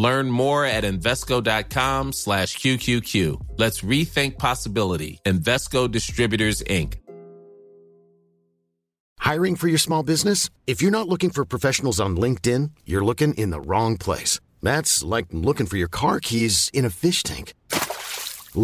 Learn more at Invesco.com slash QQQ. Let's rethink possibility. Investco Distributors, Inc. Hiring for your small business? If you're not looking for professionals on LinkedIn, you're looking in the wrong place. That's like looking for your car keys in a fish tank.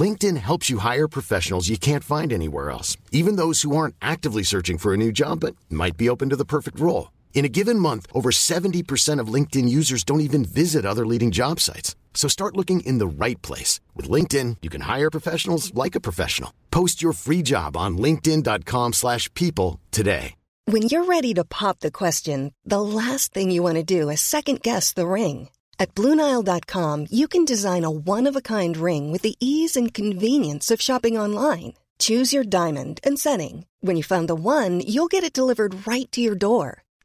LinkedIn helps you hire professionals you can't find anywhere else, even those who aren't actively searching for a new job but might be open to the perfect role. In a given month, over 70% of LinkedIn users don't even visit other leading job sites. So start looking in the right place. With LinkedIn, you can hire professionals like a professional. Post your free job on linkedin.com slash people today. When you're ready to pop the question, the last thing you want to do is second guess the ring. At Bluenile.com, you can design a one-of-a-kind ring with the ease and convenience of shopping online. Choose your diamond and setting. When you find the one, you'll get it delivered right to your door.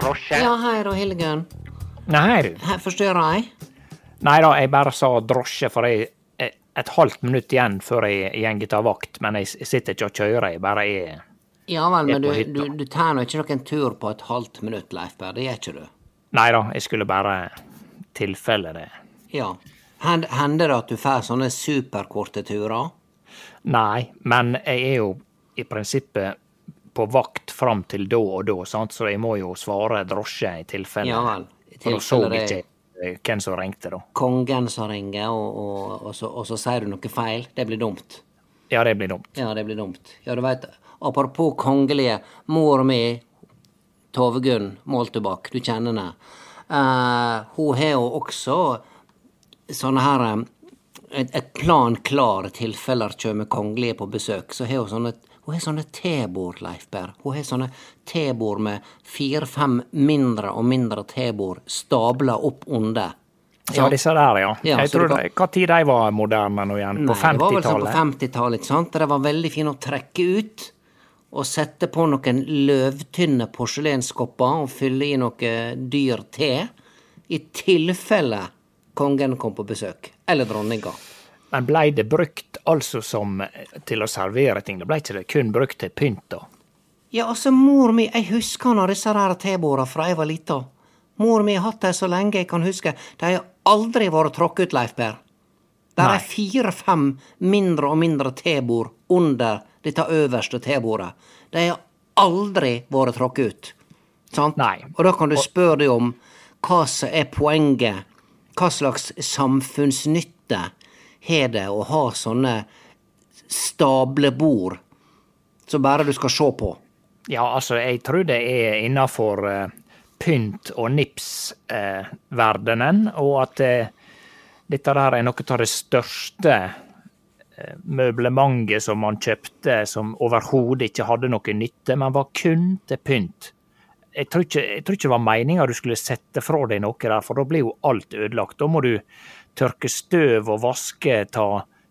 Drosje? Ja, hei da, Hildegunn. Nei, du. Her Forstyrrer jeg? Nei da, jeg bare sa drosje, for jeg er et halvt minutt igjen før jeg går av vakt. Men jeg sitter ikke og kjører, jeg bare er Ja vel, men du, du, du tar nå ikke noen tur på et halvt minutt, Leif Berr. Det gjør ikke du? Nei da, jeg skulle bare tilfelle det. Ja. Hender det at du får sånne superkorte turer? Nei, men jeg er jo i prinsippet på vakt fram til da og da, sant? så jeg må jo svare drosje i tilfelle. Ja vel. I For da så jeg ikke er hvem som ringte, da. kongen som ringer, og, og, og, så, og så sier du noe feil. Det blir dumt. Ja, det blir dumt. Ja, det blir dumt. Ja, du veit, apropos kongelige, mor mi, Tove Gunn Moltebakk, du kjenner henne. uh, hun har jo også sånne her eh, et, et plan klar tilfeller kommer kongelige på besøk. Så har hun sånne hun har sånne tebord, Leif Berr. Hun har sånne tebord med fire-fem mindre og mindre tebord stabla opp under. Ja, disse der, ja. Ja, jeg tror kan... Hva tid de var moderne nå igjen? På Nei, det var vel sånn på 50-tallet? 50-tallet, ikke sant? Det var veldig fint å trekke ut og sette på noen løvtynne porselenskopper og fylle i noe dyr te. I tilfelle kongen kom på besøk. Eller dronninga. Men blei det brukt altså som til å servere ting? Det blei ikke det kun brukt til pynt, da? Ja, altså, mor mi, jeg husker nå disse her teborda fra jeg var lita. Mor mi har hatt dem så lenge jeg kan huske. De har aldri vært tråkket ut, Leif Berr. Der er fire-fem mindre og mindre tebord under dette øverste tebordet. De har aldri vært tråkket ut. Sant? Nei. Og da kan du spørre deg om hva som er poenget. Hva slags samfunnsnytte har det å ha sånne stablebord som bare du skal se på? Ja, altså, jeg tror det er innafor uh, pynt- og nips-verdenen, og at uh, dette der er noe av det største eh, møblementet som man kjøpte som overhodet ikke hadde noe nytte, men var kun til pynt. Jeg tror ikke, jeg tror ikke det var meninga du skulle sette fra deg noe der, for da blir jo alt ødelagt. Da må du tørke støv og vaske, ta,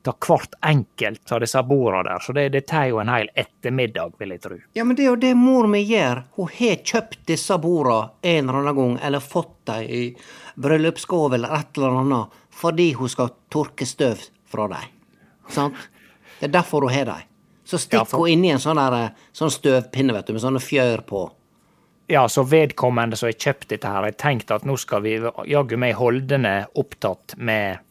ta hvert enkelt av disse bordene der. Så det, det tar jo en hel ettermiddag, vil jeg tro. Ja, men det er jo det mor mi gjør. Hun har kjøpt disse borda en eller annen gang, eller fått dem i bryllupsgave eller et eller annet, fordi hun skal tørke støv fra dem. Sant? Det er derfor hun har dem. Så Ja, stikker for- hun inni en sånn, der, sånn støvpinne, vet du, med sånne fjør på. Ja, så vedkommende som har kjøpt dette her, har tenkt at nå skal vi jaggu meg holdende opptatt med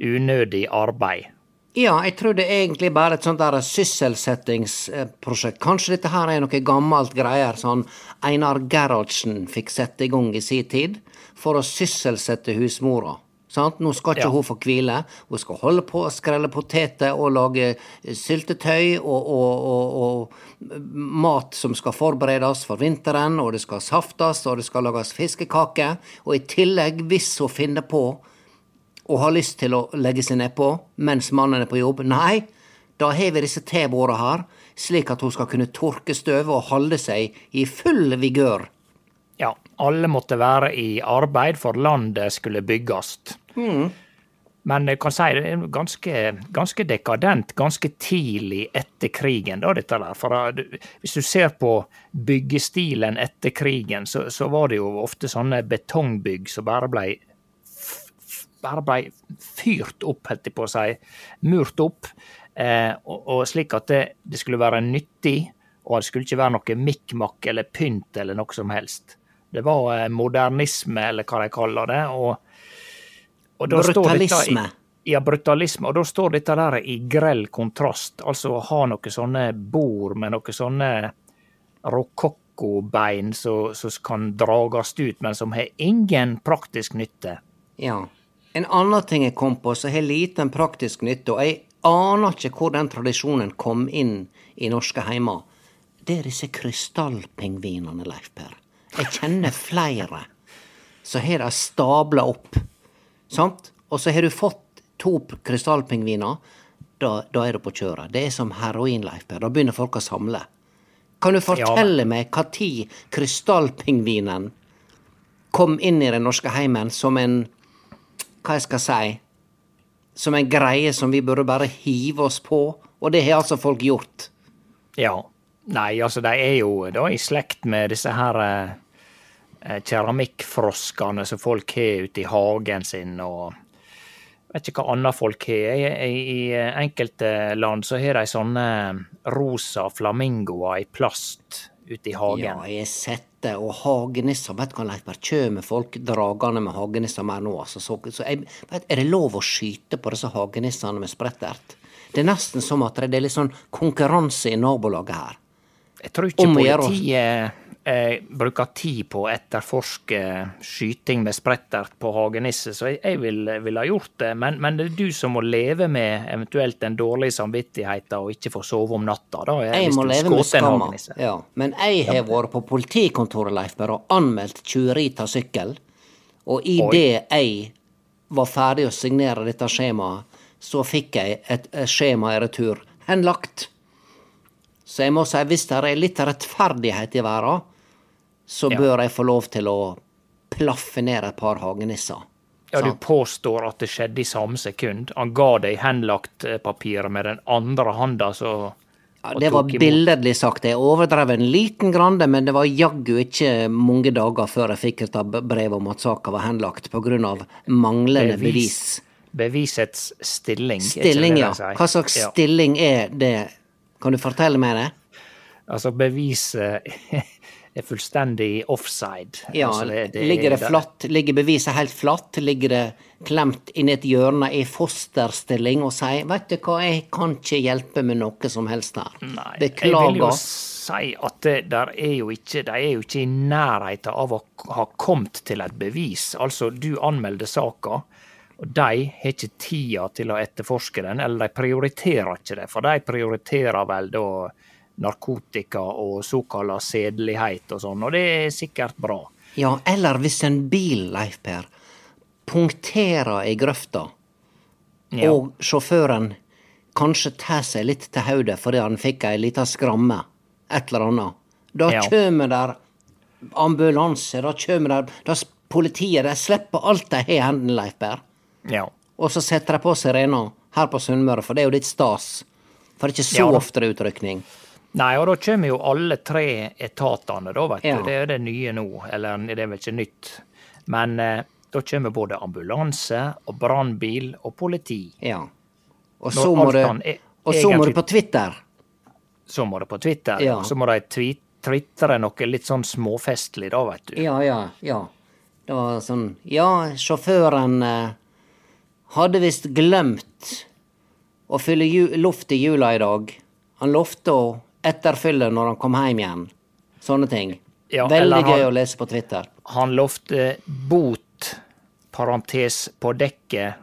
unødig arbeid. Ja, jeg tror det er egentlig bare et sånt der sysselsettingsprosjekt. Kanskje dette her er noe gammelt greier sånn Einar Gerhardsen fikk sette i gang i sin tid, for å sysselsette husmora. Sant? Nå skal ikke Ja. hun få hvile. Hun skal holde på å skrelle poteter og lage syltetøy og, og, og, og mat som skal forberedes for vinteren, og det skal saftes, og det skal lages fiskekaker. Og i tillegg, hvis hun finner på og har lyst til å legge seg nedpå mens mannen er på jobb, nei, da har vi disse tebåra her, slik at hun skal kunne tørke støvet og holde seg i full vigør. Alle måtte være i arbeid for landet skulle bygges. Men jeg kan si det er ganske, ganske dekadent ganske tidlig etter krigen, da, dette der. For uh, hvis du ser på byggestilen etter krigen, så, så var det jo ofte sånne betongbygg som bare blei bare blei fyrt opp, holdt jeg på å si. Murt opp. Eh, og, og slik at det, det skulle være nyttig, og det skulle ikke være noe mikk-makk eller pynt eller noe som helst. Det var eh, modernisme, eller hva de kaller det. og, og dette i- Brutalisme. Ja, brutalisme. Og da står dette der i grell kontrast. Altså å ha noen sånne bord med noen sånne rokokkobein som som kan drages ut, men som har ingen praktisk nytte. Ja. En annen ting jeg kom på som har liten praktisk nytte, og jeg aner ikke hvor den tradisjonen kom inn i norske heimer, det er disse krystallpingvinene, Leif Per. Jeg kjenner flere som har de stabla opp, sant? Og så har du fått to krystallpingviner, da, da er du på kjøret. Det er som heroin, Leif Per. Da begynner folk å samle. Kan du fortelle meg når krystallpingvinen kom inn i den norske heimen som en Hva jeg skal si Som en greie som vi burde bare hive oss på? Og det har altså folk gjort. Ja. Nei, altså de er jo da i slekt med disse her eh, eh, keramikkfroskene som folk har ute i hagen sin, og vet ikke hva annet folk har. I, I enkelte land så har de sånne rosa flamingoer i plast ute i hagen. Ja, jeg har sett det. Og hagenisser Vet du hva, Leif kommer folk dragende med hagenisser mer nå? Altså, så, så jeg, vet, er det lov å skyte på disse hagenissene med sprettert? Det er nesten som at det er litt sånn konkurranse i nabolaget her. Jeg tror ikke politiet eh, bruker tid på å etterforske skyting med sprettert på hagenisse, så jeg, jeg vil, vil ha gjort det. Men, men det er du som må leve med eventuelt den dårlige samvittigheten og ikke få sove om natta. da, eh, Jeg hvis må leve med skamma. Ja. Men jeg har vært på politikontoret, Leif Berr, og anmeldt tjuveri av sykkel. Og i Oi. det jeg var ferdig å signere dette skjemaet, så fikk jeg et skjema i retur henlagt. Så jeg må si, hvis det er litt rettferdighet i verden, så bør jeg få lov til å plaffe ned et par hagenisser. Ja, du påstår at det skjedde i samme sekund. Han ga deg henlagt eh, papiret med den andre handa, så Ja, det var billedlig sagt. Jeg overdrev en liten grande, men det var jaggu ikke mange dager før jeg fikk et brev om at saka var henlagt av manglende bevis. Bevisets stilling. Stilling, ja. Hva slags stilling er det? Kan du fortelle meg det? Altså, beviset er fullstendig offside. Ja, altså, Ligger det flatt? Ligger beviset helt flatt? Ligger det klemt inn i et hjørne i fosterstilling og sier 'vet du hva, jeg kan ikke hjelpe med noe som helst her'? Nei, jeg vil jo si at det der er jo ikke, de er jo ikke i nærheten av å ha kommet til et bevis. Altså, du anmelder saka, og de har ikke tida til å etterforske den, eller de prioriterer ikke det, for de prioriterer vel da narkotika og såkalla sedelighet og sånn, og det er sikkert bra. Ja, eller hvis en bil, Leif Per, punkterer i grøfta, Ja. og sjåføren kanskje tar seg litt til hodet fordi han fikk ei lita skramme, et eller annet, da Ja. kjem der ambulanse, da kjem der da Politiet de slipper alt de har i hendene, Leif Per, ja. og så setter de på sirena her på Sunnmøre, for det er jo litt stas. For det er ikke så Ja, ofte det er utrykning. Nei, og da kommer jo alle tre etatene, da, vet Ja. du. Det er det nye nå. Eller det er vel ikke nytt. Men eh, da kommer både ambulanse og brannbil og politi. Ja. Og så må du e- Og så må du på Twitter. Så må du på Twitter. Ja. Så må de twi- twitre noe litt sånn småfestlig, da, vet du. Ja, ja, ja. Det var sånn Ja, sjåføren eh, hadde visst glemt å fylle luft i jula i dag. Han lovte å etterfylle når han kom hjem igjen. Sånne ting. Ja, Veldig gøy han- å lese på Twitter. Han lovte bot, parentes på dekket,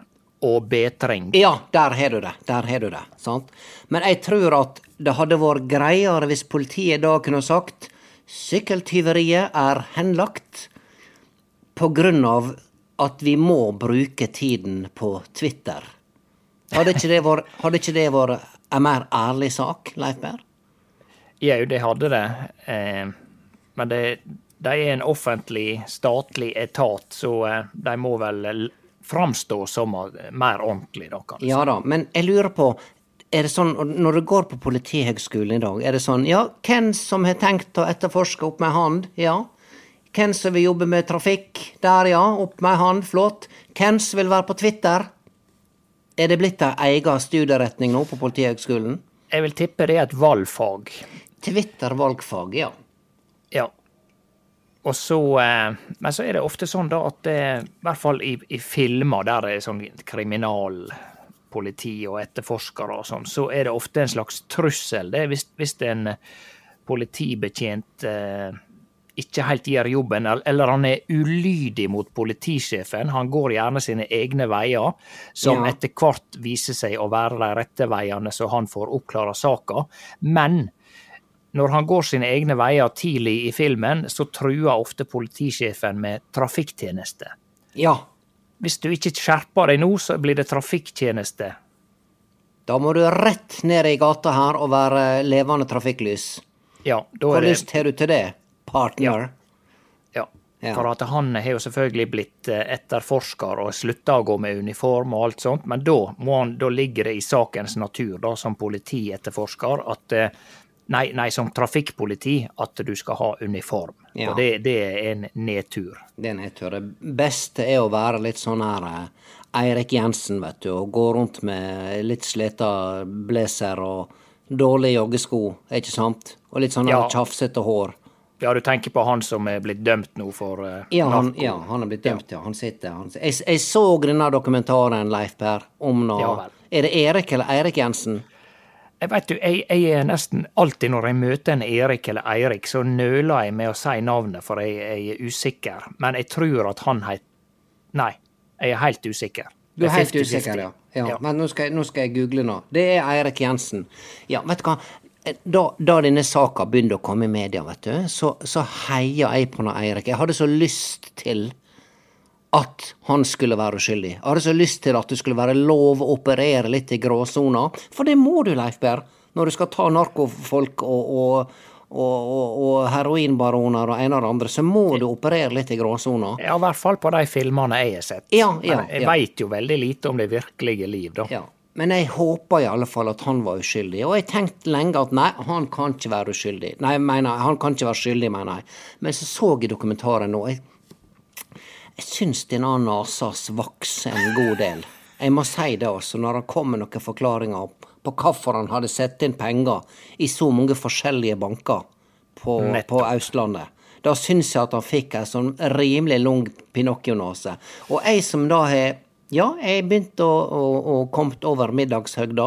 og betring. Ja, der har du det. Der har du det. Sant? Men jeg tror at det hadde vært greiere hvis politiet da kunne sagt sykkeltyveriet er henlagt på grunn av at vi må bruke tiden på Twitter. Hadde ikke det vært, ikke det vært en mer ærlig sak, Leif Berr? Jau, det hadde det. Eh, men det, de er en offentlig, statlig etat, så eh, de må vel framstå som eh, mer ordentlig, da, kanskje. Ja da, men jeg lurer på er det sånn, Når du går på Politihøgskolen i dag, er det sånn Ja, hvem som har tenkt å etterforske opp med hand? Ja. Hvem som vil jobbe med trafikk? Der, ja. Opp med hand. Flott. Hvem som vil være på Twitter? Er det blitt ei egen studieretning nå på Politihøgskolen? Jeg vil tippe det er et valgfag. Twitter-valgfag, ja. Ja. Og så, eh, men så er det ofte sånn da at det, i hvert fall i, i filmer der det er sånn kriminalpoliti og etterforskere og sånn, så er det ofte en slags trussel. Det er hvis, hvis en politibetjent eh, ikke helt gjør jobben, eller han er ulydig mot politisjefen. Han går gjerne sine egne veier, som Ja. etter hvert viser seg å være de rette veiene, så han får oppklara saka. Men når han går sine egne veier tidlig i filmen, så truer ofte politisjefen med trafikktjeneste. Ja. Hvis du ikke skjerper deg nå, så blir det trafikktjeneste. Da må du rett ned i gata her og være levende trafikklys. Ja, da Hva det lyst har du til det, partner? ja. Ja. For at han har jo selvfølgelig blitt eh, etterforsker og slutta å gå med uniform og alt sånt, men da, han, da ligger det i sakens natur, da, som politietterforsker, at eh, Nei, nei, som trafikkpoliti, at du skal ha uniform. Ja. Og det, det er en nedtur. Det er nedtur. Det beste er å være litt sånn her eh, Eirik Jensen, vet du, og gå rundt med litt sleta blazer og dårlige joggesko, ikke sant? Og litt sånn Ja. tjafsete hår. Ja, du tenker på han som er blitt dømt nå for uh, Ja, han, narko? ja, han er blitt dømt, ja. Han sitter han, jeg, jeg så denne dokumentaren, Leif Per, om nå Ja. Er det Erik eller Eirik Jensen? Jeg vet du, jeg, jeg er nesten alltid når jeg møter en Erik eller Eirik, så nøler jeg med å si navnet, for jeg, jeg er usikker. Men jeg tror at han het Nei, jeg er helt usikker. Du er helt usikker, ja. ja. Ja. Men nå skal, jeg, nå skal jeg google nå. Det er Eirik Jensen. Ja, vet du hva. Da, da denne saka begynte å komme i media, vet du, så, så heia jeg på noe Eirik. Jeg hadde så lyst til at han skulle være uskyldig. Jeg hadde så lyst til at det skulle være lov å operere litt i gråsona. For det må du, Leif Berr, når du skal ta narkofolk og, og, og, og, og heroinbaroner og ene og det andre, så må du operere litt i gråsona. Ja, i hvert fall på de filmene jeg har sett. Ja, ja, jeg ja. veit jo veldig lite om det virkelige liv, da. Ja. Men jeg håpa i alle fall at han var uskyldig, og jeg tenkte lenge at nei, han kan ikke være uskyldig. Nei, mener, han kan ikke være skyldig, mener jeg. Men så så jeg dokumentaren nå. Jeg, jeg syns denne nasas vokser en god del. Jeg må si det, altså, når han kom med noen forklaringer på hvorfor han hadde satt inn penger i så mange forskjellige banker på, på Østlandet. Da syns jeg at han fikk en sånn rimelig lang Pinocchio-nase. Og jeg som da har Ja, jeg begynte å, å, å kommet over middagshøgda,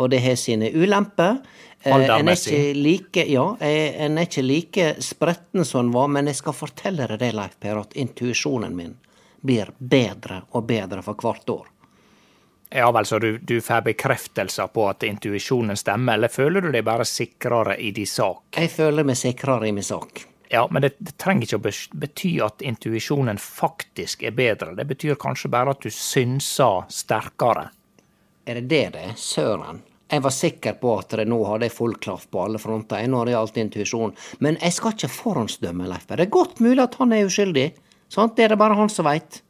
og det har sine ulemper. Eh, En er like, ja, en er ikke like spretten som en var, men jeg skal fortelle deg det, Leif Per, at intuisjonen min blir bedre og bedre for hvert år. Ja vel, så du, du får bekreftelser på at intuisjonen stemmer, eller føler du deg bare sikrere i din sak? Jeg føler meg sikrere i min sak. Ja, men det, det trenger ikke å bety at intuisjonen faktisk er bedre. Det betyr kanskje bare at du synser sterkere. Er det det det er? Søren. Jeg var sikker på at det nå hadde jeg full klaff på alle fronter Nå når det gjaldt intuisjon, men jeg skal ikke forhåndsdømme Leif Det er godt mulig at han er uskyldig. Sant? Det er det bare han som veit.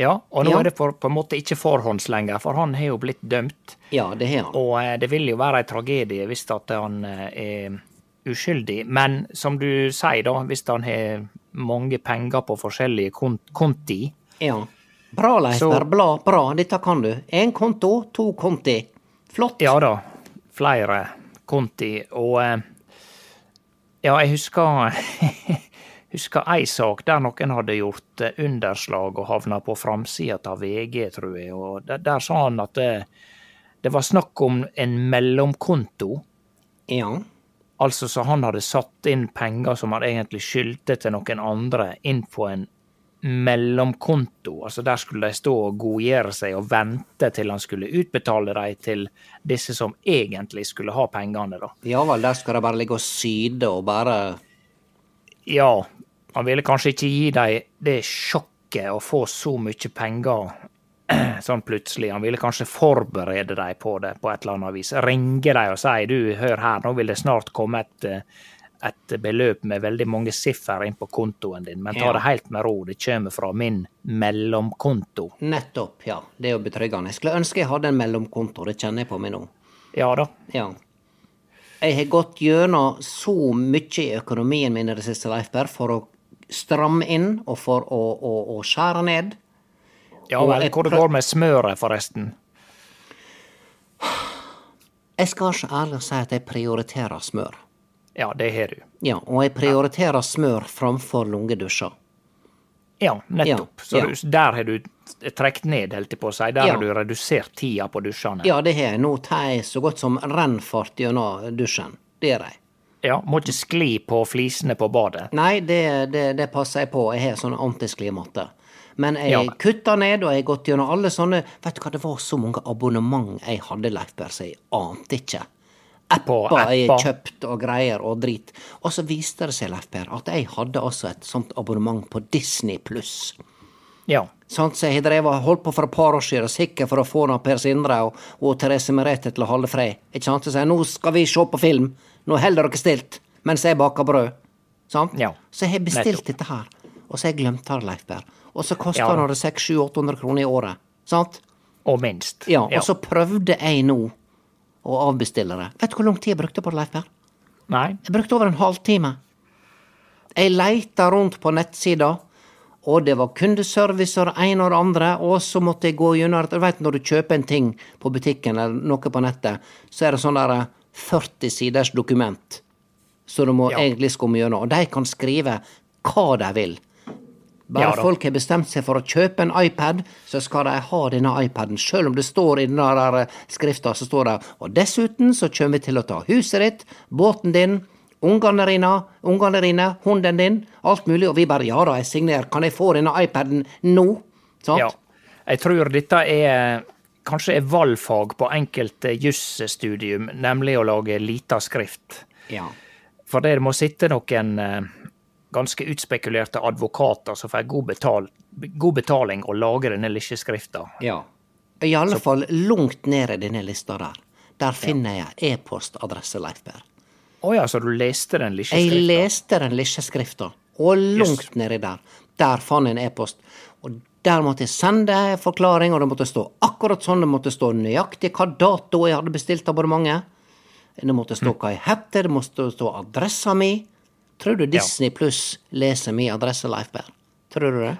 Ja, og nå Ja. er det for, på en måte ikke forhånds lenger, for han har jo blitt dømt. Ja, det har han. Og eh, det vil jo være ei tragedie hvis at han eh, er uskyldig. Men som du sier, da, hvis han har mange penger på forskjellige kont konti Ja. Bra, Leifer. Bra, bra. Dette kan du. Én konto, to konti. Flott. Ja da, flere konti. Og eh, ja, jeg husker husker ei sak der noen hadde gjort eh, underslag og havna på framsida av VG, tror jeg. Og der, der sa han at det, Det var snakk om en mellomkonto. Ja. Altså så han hadde satt inn penger som han egentlig skyldte til noen andre, inn på en mellomkonto. Altså der skulle de stå og godgjøre seg og vente til han skulle utbetale dem til disse som egentlig skulle ha pengene, da. Ja vel, der skal de bare ligge og syde og bare Ja, han ville kanskje ikke gi dem det sjokket å få så mye penger sånn plutselig. Han ville kanskje forberede dem på det på et eller annet vis. Ringe dem og si du, hør her, nå vil det snart komme et, eh, et beløp med veldig mange siffer inn på kontoen din, men ta det helt med ro, det kommer fra min mellomkonto. Nettopp, ja. Det er jo betryggende. Jeg skulle ønske jeg hadde en mellomkonto, det kjenner jeg på meg nå. Ja da. Ja. Jeg har gått gjennom så mye i økonomien min i det siste, Leif for å stramme inn og for å, å, å skjære ned. Ja vel, hvor det går med smøret, forresten. Jeg skal være så ærlig å si at jeg prioriterer smør. Ja, det har du. Ja, og jeg prioriterer smør framfor lungedusjer. Ja, nettopp. Ja, Så ja. Du, der har du trukket ned, holdt jeg på å si. Der Ja. har du redusert tida på dusjene. Ja, det har jeg. Nå tar jeg så godt som rennfart gjennom dusjen. Det gjør jeg. Ja, Må ikke skli på flisene på badet. Nei, det, det, det passer jeg på. Jeg har sånn antisklimatte. Men jeg Ja. kutta ned, og jeg har gått gjennom alle sånne Vet du hva, det var så mange abonnement jeg hadde, Leif Berr, så jeg ante ikke. Apper jeg apper. kjøpt og greier og drit. Og så viste det seg, Leif Berr, at jeg hadde altså et sånt abonnement på Disney pluss. Ja. Sånn, så jeg drev og holdt på for et par år siden, sikkert for å få Per Sindre og, og Therese Merete til å holde fred. Ikke sant? Så jeg, nå skal vi se på film, nå holder dere stilt, mens jeg baker brød. Sant? Ja, Så jeg har bestilt nettopp. dette her, og så har jeg glemt det, Leif Berr. Og så koster Ja. det 600-800 kroner i året. Sant? Og minst. Ja, og så prøvde jeg nå å avbestille det. Vet du hvor lang tid jeg brukte på det, Leif Berr? Nei. Jeg brukte over en halvtime. Jeg leita rundt på nettsida, og det var kundeservicer en og det andre, og så måtte jeg gå gjennom Du vet når du kjøper en ting på butikken eller noe på nettet, så er det sånn der 40 siders dokument så du må Ja. egentlig skumme gjennom. Og de kan skrive hva de vil. Bare Ja folk har bestemt seg for å kjøpe en iPad, så skal de ha denne iPaden. Selv om det står i den der eh, skrifta, så står det Og dessuten så kommer vi til å ta huset ditt, båten din, ungene dine, hunden din, alt mulig. Og vi bare ja da, jeg signerer. Kan jeg få denne iPaden nå? Sant? Ja. Jeg tror dette er kanskje er valgfag på enkelte jusstudium, nemlig å lage lita skrift. Ja. For det må sitte noen eh, ganske utspekulerte advokater som får god, betal, god betaling å lage denne lisjeskrifta. ja. I alle fall langt ned i denne lista der. Der finner jeg e-postadresse, Leif Berr. Å ja, så du leste den lisjeskrifta? Jeg leste den lisjeskrifta, og langt Yes. nedi der. Der fant jeg en e-post. Og der måtte jeg sende en forklaring, og det måtte stå akkurat sånn. Det måtte stå nøyaktig hva dato jeg hadde bestilt abonnementet. Det måtte stå hva jeg heter, det måtte stå adressa mi. Tror du Disney pluss leser min adresse, Leif Berr? Tror du det?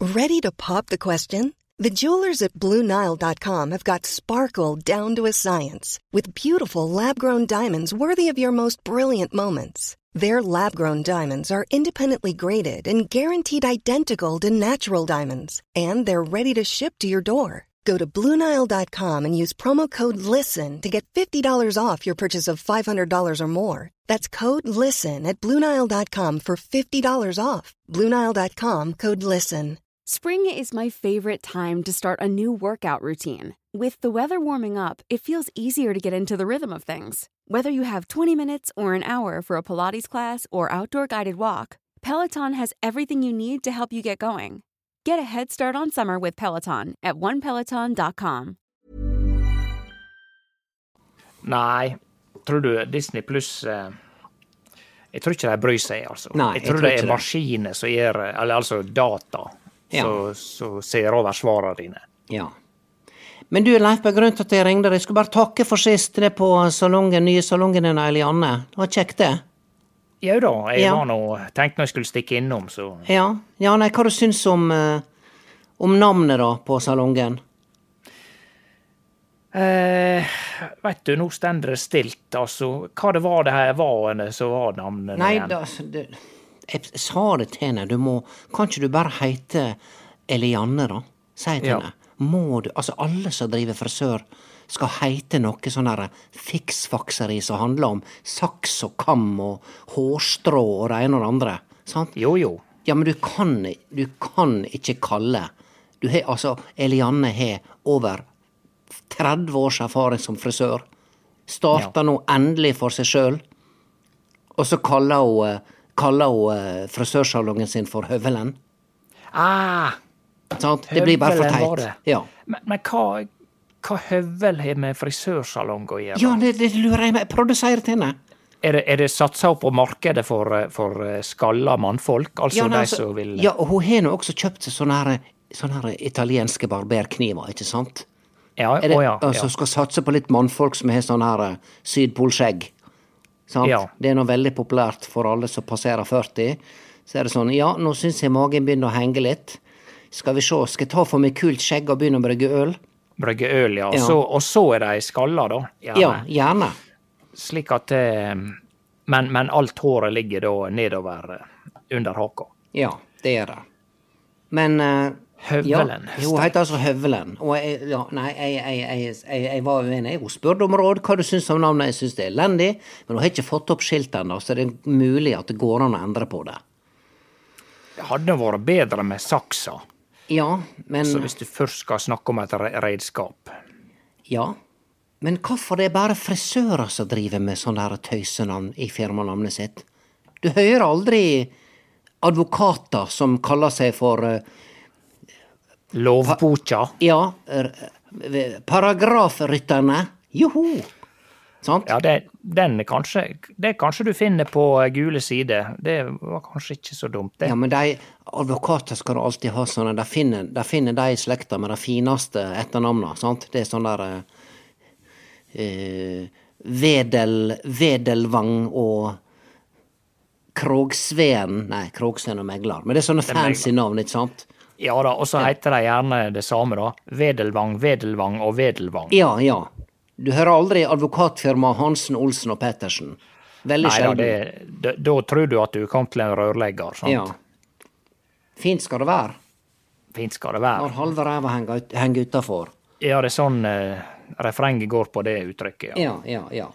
Ready to pop the question? The jewelers at BlueNile.com have got sparkle down to a science with beautiful lab grown diamonds worthy of your most brilliant moments. Their lab grown diamonds are independently graded and guaranteed identical to natural diamonds, and they're ready to ship to your door. Go to BlueNile.com and use promo code LISTEN to get $50 off your purchase of $500 or more. That's code LISTEN at BlueNile.com for $50 off. BlueNile.com code LISTEN. Spring is my favorite time to start a new workout routine. With the weather warming up, it feels easier to get into the rhythm of things. Whether you have 20 minutes or an hour for a Pilates class or outdoor guided walk, Peloton has everything you need to help you get going. Get a head start on summer with Peloton at onepeloton.com. Nei, tror du Disney pluss eh, Jeg tror ikke de bryr seg, altså. Nei, jeg jeg tror tror det er maskiner som gjør Eller altså data, Ja. som ser over svarene dine. Ja. Men du, Leif grunnen til at jeg ringte deg, jeg skulle bare takke for sist det på salongen, nye salongen din, Elianne. Det var kjekt, det. Jau da, jeg Ja. var nå tenkte når jeg skulle stikke innom, så Ja, ja nei, hva du syns om, eh, om navnet da, på salongen? eh, vet du, nå stender det stilt, altså. Hva det var det her var som var navnet Nei, igjen? da, altså, det, jeg sa det til henne, du må, kan ikke du bare heite Elianne da? Si til Ja. henne. må du Altså, alle som driver frisør, skal heite noe sånn fiksfakseri som handler om saks og kam og hårstrå og det ene og det andre. Sant? Jo, jo. Ja, men du kan, du kan ikke kalle du har, altså, Elianne har over 30 års erfaring som frisør. Starta nå endelig for seg sjøl. Og så kaller hun, kaller hun eh, frisørsalongen sin for Høvelen. Ah, Sant? Det blir bare for teit. Ja. men, men hva, hva høvel har med frisørsalong å gjøre? ja, det, det lurer jeg meg prøvde å si det til henne. Er det, er det satsa på markedet for, eh, for eh, skalla mannfolk? Altså Ja, nei, de altså, som vil ja, og hun har nå også kjøpt seg sånne, her, sånne italienske barberkniver, ikke sant? Ja, Er det, å ja, altså, ja. skal satse på litt mannfolk som har sånn her eh, sydpolskjegg. Sant? Ja. Det er nå veldig populært for alle som passerer 40. Så er det sånn, ja, nå syns jeg magen begynner å henge litt. Skal vi se, skal jeg ta for meg kult skjegg og begynne å brygge øl? Brygge øl, ja. Ja. Så, og så er de skalla, da. Gjerne. Ja, gjerne. Slik at eh, men, men alt håret ligger da nedover eh, under haka. Ja, det er det. Men uh, Høvelen. Ja, hun heter altså Høvelen. Og jeg, ja, nei, jeg, jeg, jeg var uenig. Hun spurte om råd hva du syns om navnet. Jeg syns det er elendig, men hun har ikke fått opp skiltet ennå, så det er mulig at det går an å endre på det. Det hadde vært bedre med saksa, Ja, men så hvis du først skal snakke om et re- redskap. Ja. Men hvorfor det er bare frisører som driver med sånne tøysenavn i firmanavnet sitt? Du hører aldri advokater som kaller seg for uh, Lovboka. Ja, eh, paragrafrytterne. Joho! Sant? Ja, det, den er kanskje, det kanskje du finner på eh, gule sider. Det var kanskje ikke så dumt, det. Ja, men de advokater skal du alltid ha sånne. De finner, de finner de i slekta med de fineste etternavna, sant? Det er sånn der eh, eh, Vedel, Vedelvang og Krogsveen Nei, Krogsveen og Meglar. Men det er sånne fancy navn, ikke sant? Ja da, og så heter de gjerne det samme, da. Vedelvang, Vedelvang og Vedelvang. Ja, ja. Du hører aldri advokatfirmaet Hansen, Olsen og Pettersen. Veldig sjelden. det, da, da tror du at du kom til en rørlegger. sant? Ja. Fint skal det være. Fint skal det være. Når halve ræva henger, henger utafor. Ja, det er sånn eh, refrenget går på det uttrykket. Ja. Ja, ja, ja.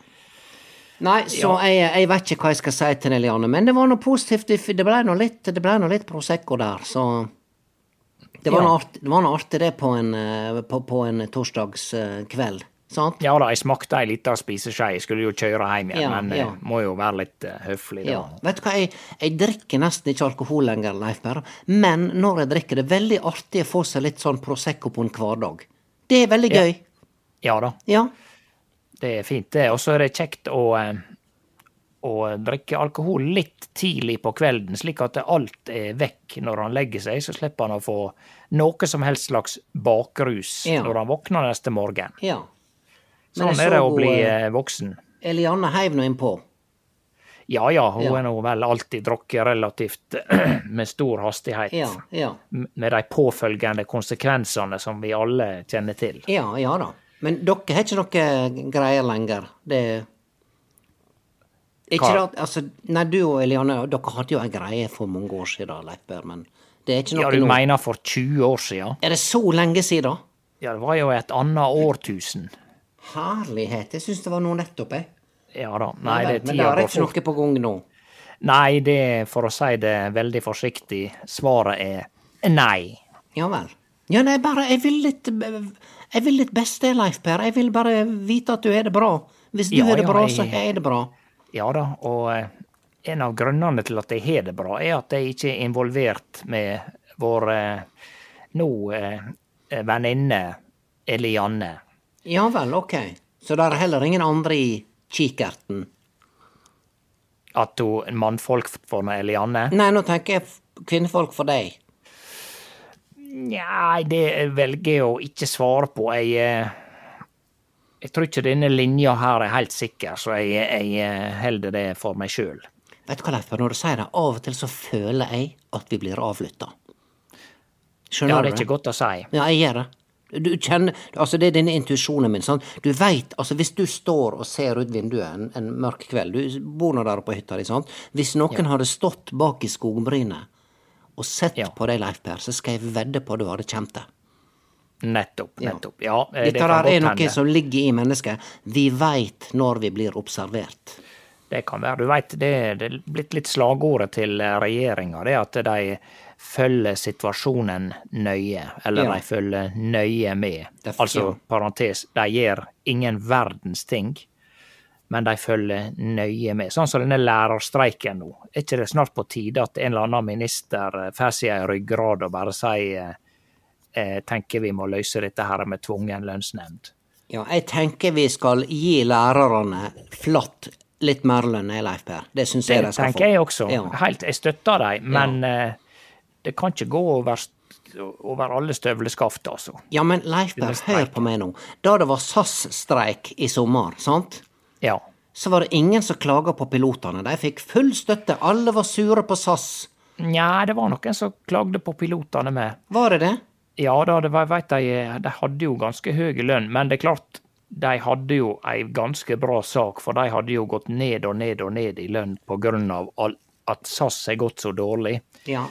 Nei, så jeg, jeg vet ikke hva jeg skal si til Eliane, men det var noe positivt. Det ble nå litt, litt Prosecco der, så Det var Ja. noe artig, det, var det på en, eh, på, på en torsdagskveld. Sant? Ja da, jeg smakte ei lita spiseskje. Jeg skulle jo kjøre hjem igjen, Ja, men ja. eh, må jo være litt uh, høflig, da. Ja. Vet du hva, jeg, jeg drikker nesten ikke alkohol lenger, Leif Berre. Men når jeg drikker, det er veldig artig å få seg litt sånn Prosecco på en hverdag. Det er veldig gøy. Ja da, Ja. det er fint, det. Og så er det kjekt å, eh, å drikke alkohol litt tidlig på kvelden, slik at alt er vekk når han legger seg. Så slipper han å få noe som helst slags bakrus Ja. når han våkner neste morgen. ja. Sånn er det så å bli eh, voksen. Eliane heiv nå innpå. Ja ja, hun Ja. er nå vel alltid drukket relativt med stor hastighet. Ja, ja. Med de påfølgende konsekvensene som vi alle kjenner til. Ja, ja da. Men dere har ikke noe greier lenger. Det Ikke det Altså, nei, du og Eliane, dere hadde jo ei greie for mange år siden, Leif men det er ikke noe Ja, du noe... mener for 20 år siden? Er det så lenge siden? Ja, det var jo et annet årtusen. Herlighet, jeg syns det var noe nettopp, jeg. Ja da. Nei, det men det er ikke noe på gang nå. Nei, det, er for å si det veldig forsiktig, svaret er nei. Ja vel. Ja, nei, bare Jeg vil litt Jeg vil litt beste, Leif Per. Jeg vil bare vite at du er det bra. Hvis du Ja, er det ja, bra, så er det bra. Ja da, og eh, en av grunnene til at jeg har det bra, er at jeg ikke er involvert med vår eh, nå eh, venninne Elianne. Ja vel, ok. Så det er heller ingen andre i kikerten? At hun mannfolk for noe Elianne? Nei, nå tenker jeg kvinnfolk for deg. Nei, det velger jeg å ikke svare på. Jeg, eh, jeg tror ikke denne linja her er helt sikker, så jeg, jeg eh, holder det for meg sjøl. Vet du hva, Leif når du sier det, av og til så føler jeg at vi blir avlytta. Skjønner du? Ja, det er ikke godt å si. Ja, jeg gjør det. Du kjenner, altså Det er denne intuisjonen min. Sånn. Du veit, altså Hvis du står og ser ut vinduet en, en mørk kveld Du bor nå der på hytta di. sant? Hvis noen hadde stått bak i skogbrynet og sett Ja. på deg, Leif Per, så skal jeg vedde på at du hadde kjent det. Nettopp. nettopp. Ja, ja det Dette kan er noe hende. som ligger i mennesket. Vi veit når vi blir observert. Det kan være. Du veit, det det er blitt litt slagordet til regjeringa, det at de følger situasjonen nøye. Eller Ja. de følger nøye med. Derfor, altså, ja. parentes, de gjør ingen verdens ting, men de følger nøye med. Sånn som denne lærerstreiken nå. Er ikke det snart på tide at en eller annen minister eh, får seg ei ryggrad og bare sier eh, tenker vi må løse dette her med tvungen lønnsnemnd? Ja, jeg tenker vi skal gi lærerne flatt litt mer lønn, Leif Per. Det syns jeg de skal få. Det tenker jeg også. Ja. Helt, jeg støtter dem, men eh, det kan ikke gå over, over alle støvleskaft, altså. Ja, men Leifberg, hør på meg nå. Da det var SAS-streik i sommer, sant? Ja. så var det ingen som klaga på pilotene. De fikk full støtte. Alle var sure på SAS. Nja, det var noen som klagde på pilotene med. Var det det? Ja da, det var, vet de, de hadde jo ganske høy lønn, men det er klart, de hadde jo ei ganske bra sak, for de hadde jo gått ned og ned og ned i lønn på grunn av at SAS er gått så dårlig. Ja.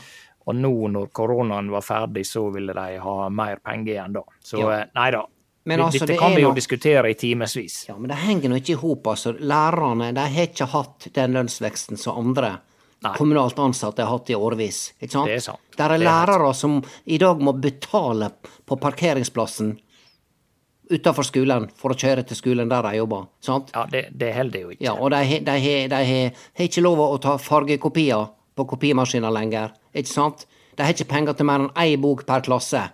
Og nå når koronaen var ferdig, så ville de ha mer penger igjen da. Så Ja. eh, nei da. Men altså, Dette det kan vi jo noe- diskutere i timevis. Ja, men det henger nå ikke i hop, altså. Lærerne de har ikke hatt den lønnsveksten som andre Nei. kommunalt ansatte har hatt i årevis. Ikke sant? Det er sant. Der er Det er lærere lærere som i dag må betale på parkeringsplassen utafor skolen for å kjøre til skolen der de jobber. Sant? Ja, det, det holder jo ikke. Ja, og de har ikke lov å ta fargekopier på kopimaskiner lenger. Ikke sant? De har ikke penger til mer enn én bok per klasse.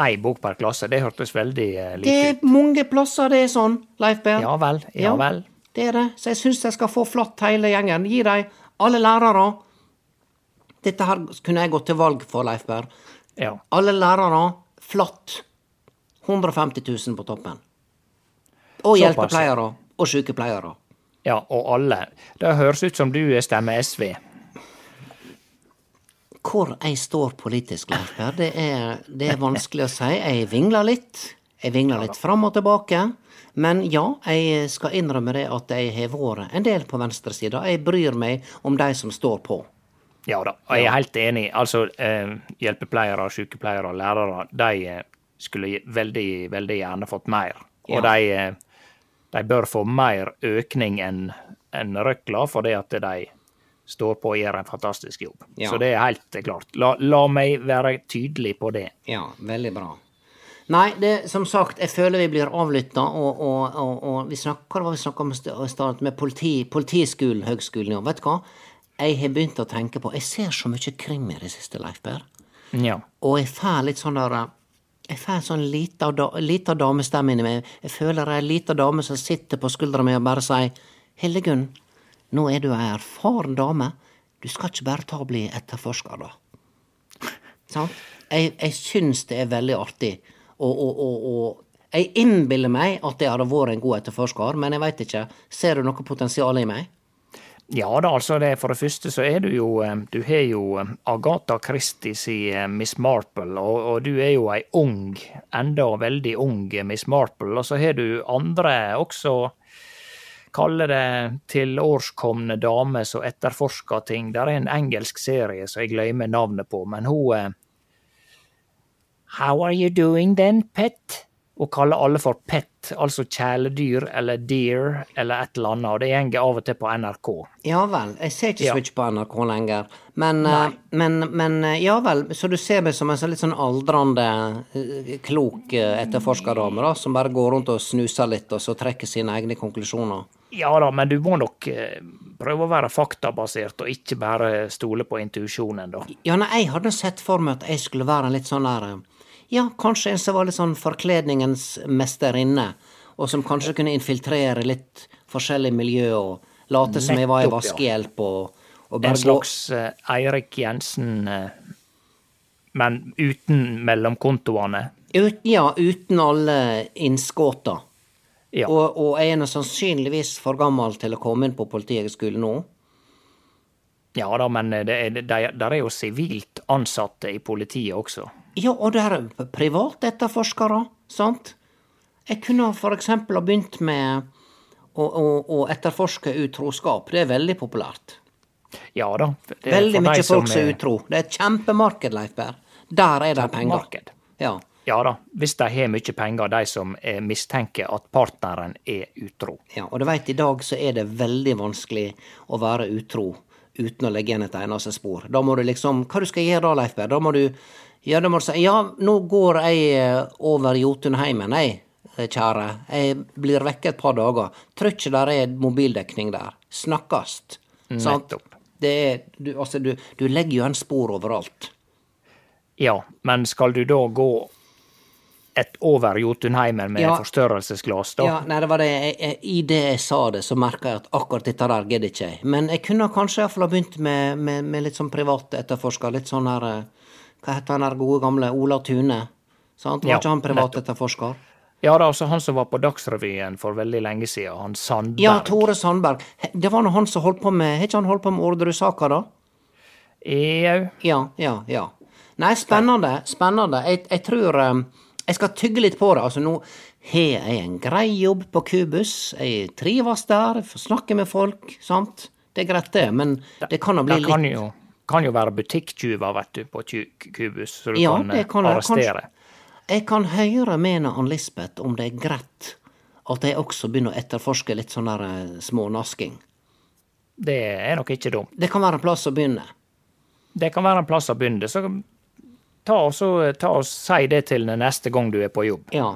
Ei bok per klasse, det hørtes veldig eh, Det er mange plasser det er sånn, Leif Berr. Ja vel, ja vel. Det er det. Så jeg syns jeg skal få flatt hele gjengen. Gi dem, alle lærere Dette her kunne jeg gått til valg for, Leif Berr. Ja. Alle lærere flatt. 150 000 på toppen. Og Såpass, hjelpepleiere og sykepleiere. ja, og alle. Det høres ut som du stemmer SV. Hvor jeg står politisk, Leif Per, det det er vanskelig å si. Jeg vingler litt. Jeg vingler litt fram og tilbake. Men ja, jeg skal innrømme det at jeg har vært en del på venstresida. Jeg bryr meg om de som står på. Ja da, og jeg er helt enig. Altså, eh, hjelpepleiere, sykepleiere og lærere, de eh, skulle veldig, veldig gjerne fått mer. Og Ja. de, eh, de bør få mer økning enn en røkla, fordi at de står på og gjør en fantastisk jobb. Ja. Så det er helt klart. La, la meg være tydelig på det. Ja, veldig bra. Nei, det, som sagt, jeg føler vi blir avlytta, og, og, og, og vi snakker, hva vi snakker om stad, med politi, Politiskolen, høgskolen, ja. Vet du hva? Jeg har begynt å tenke på Jeg ser så mye krim i det siste, Leif Per. Ja. Og jeg får litt sånn der Jeg får en sånn lita, lita damestemme inni meg. Jeg føler er ei lita dame som sitter på skuldra mi og bare sier Hildegunn, nå er du ei erfaren dame. Du skal ikke bare ta og bli etterforsker, da. Sant? Jeg, jeg syns det er veldig artig. Og jeg innbiller meg at jeg hadde vært en god etterforsker, men jeg veit ikke. Ser du noe potensial i meg? Ja da, altså det, for det første så er du jo eh, Du har jo eh, Agatha Christie si eh, Miss Marple, og, og du er jo ei ung, enda veldig ung Miss Marple. Og så har du andre også, kalle det tilårskomne dame som etterforsker ting. Der er en engelsk serie som jeg glemmer navnet på, men hun eh, How are you doing then, pet? Og kaller alle for pet, altså kjæledyr eller deer eller et eller annet. Og det går av og til på NRK. Ja vel. Jeg ser ikke Ja. så mye på NRK lenger. Men, eh, men, men eh, ja vel. Så du ser meg som en sånn litt sånn aldrende, eh, klok etterforskerdame, da, som bare går rundt og snuser litt, og så trekker sine egne konklusjoner? Ja da, men du må nok prøve å være faktabasert, og ikke bare stole på intuisjonen, da. Ja, nei, jeg hadde sett for meg at jeg skulle være en litt sånn der Ja, kanskje en som var litt sånn forkledningens mesterinne, og som kanskje kunne infiltrere litt forskjellige miljø, og late som jeg var i vaskehjelp, og, og En slags uh, Eirik Jensen, uh, men uten mellomkontoene. ut, Ja, uten alle innskåta. Ja. Og, og jeg er sannsynligvis for gammel til å komme inn på Politihøgskolen nå. ja da, men det er, det, er jo sivilt ansatte i politiet også. Ja, og det er privatetterforskere, sant? Jeg kunne eksempel ha begynt med å, å, å etterforske utroskap. Det er veldig populært. Ja da. det Veldig mye folk som er utro. Det er et kjempemarked, Leif Berr. Der er det penger. Ja. Ja da, hvis de har mye penger, de som mistenker at partneren er utro. Ja, og du veit, i dag så er det veldig vanskelig å være utro uten å legge igjen et eneste spor. Da må du liksom Hva du skal gjøre da, Leif Berr? Da må du Ja, da må du si Ja, nå går jeg eh, over Jotunheimen, jeg, eh, kjære. Jeg blir vekke et par dager. Tror ikke der er mobildekning der. Snakkast. Nettopp. Det er Du, altså, du, du legger jo en spor overalt. Ja, men skal du da gå et over Jotunheimen med Ja. forstørrelsesglass, da? Ja, nei, det var det. Jeg, jeg, I det jeg sa det, så merka jeg at akkurat dette der gidder ikke jeg. Men jeg kunne kanskje iallfall ha begynt med, med, med litt sånn privat etterforsker. Litt sånn her eh, Hva heter han der gode gamle Ola Tune? Sant? Var Ja, ikke han privat etterforsker? Ja da, altså han som var på Dagsrevyen for veldig lenge siden, han Sandberg. Ja, Tore Sandberg. Det var nå han som holdt på med Har ikke han holdt på med Orderud-saka, da? Jau. Ja, ja, ja. Nei, spennende. Spennende. Jeg, jeg tror eh, Jeg skal tygge litt på det. Altså, nå har jeg en grei jobb på Kubus. Jeg trives der, får snakke med folk, sant. Det er greit, det, men det kan jo bli Det kan litt jo, kan jo være butikktyver, vet du, på Ku- Kubus, så du Ja, kan, kan arrestere. Jeg kan høre med Ann Lisbeth om det er greit at jeg også begynner å etterforske litt sånn der eh, smånasking. Det er nok ikke dumt. Det kan være en plass å begynne. Det kan være en plass å begynne. Så ta og, så, ta og si det til neste gang du er på jobb. Ja.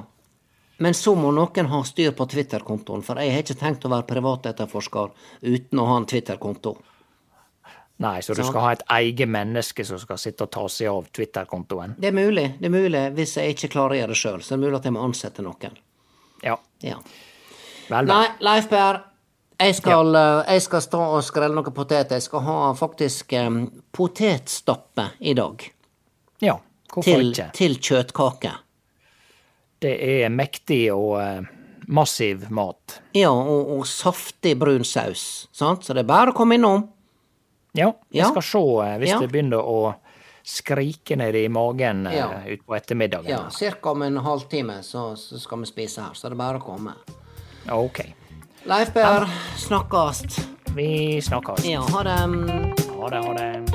Men så må noen ha styr på Twitter-kontoen, for jeg har ikke tenkt å være privatetterforsker uten å ha en Twitter-konto. Nei, så du skal ha et eget menneske som skal sitte og ta seg av Twitter-kontoen. Det er mulig, det er mulig hvis jeg ikke klarer å gjøre det sjøl. Så det er mulig at jeg må ansette noen. Ja, Ja. vel, Nei. Leif Berr, Jeg skal, eh, jeg skal stå og skrelle noen poteter. Jeg skal ha faktisk um, potetstappe i dag. Ja, hvorfor Til, ikke? til kjøttkake. Det er mektig og eh, massiv mat. Ja, og, og saftig brun saus. Sant? Så det er bare å komme innom. Ja, vi Ja. skal se eh, hvis Ja. det begynner å skrike ned i magen eh, Ja. utpå ettermiddagen. Ja, Cirka om en halvtime så, så skal vi spise her, så det er bare å komme. Ok. Leif Berr, snakkast. Vi snakkast. Ja, ha det. Ha det, ha det.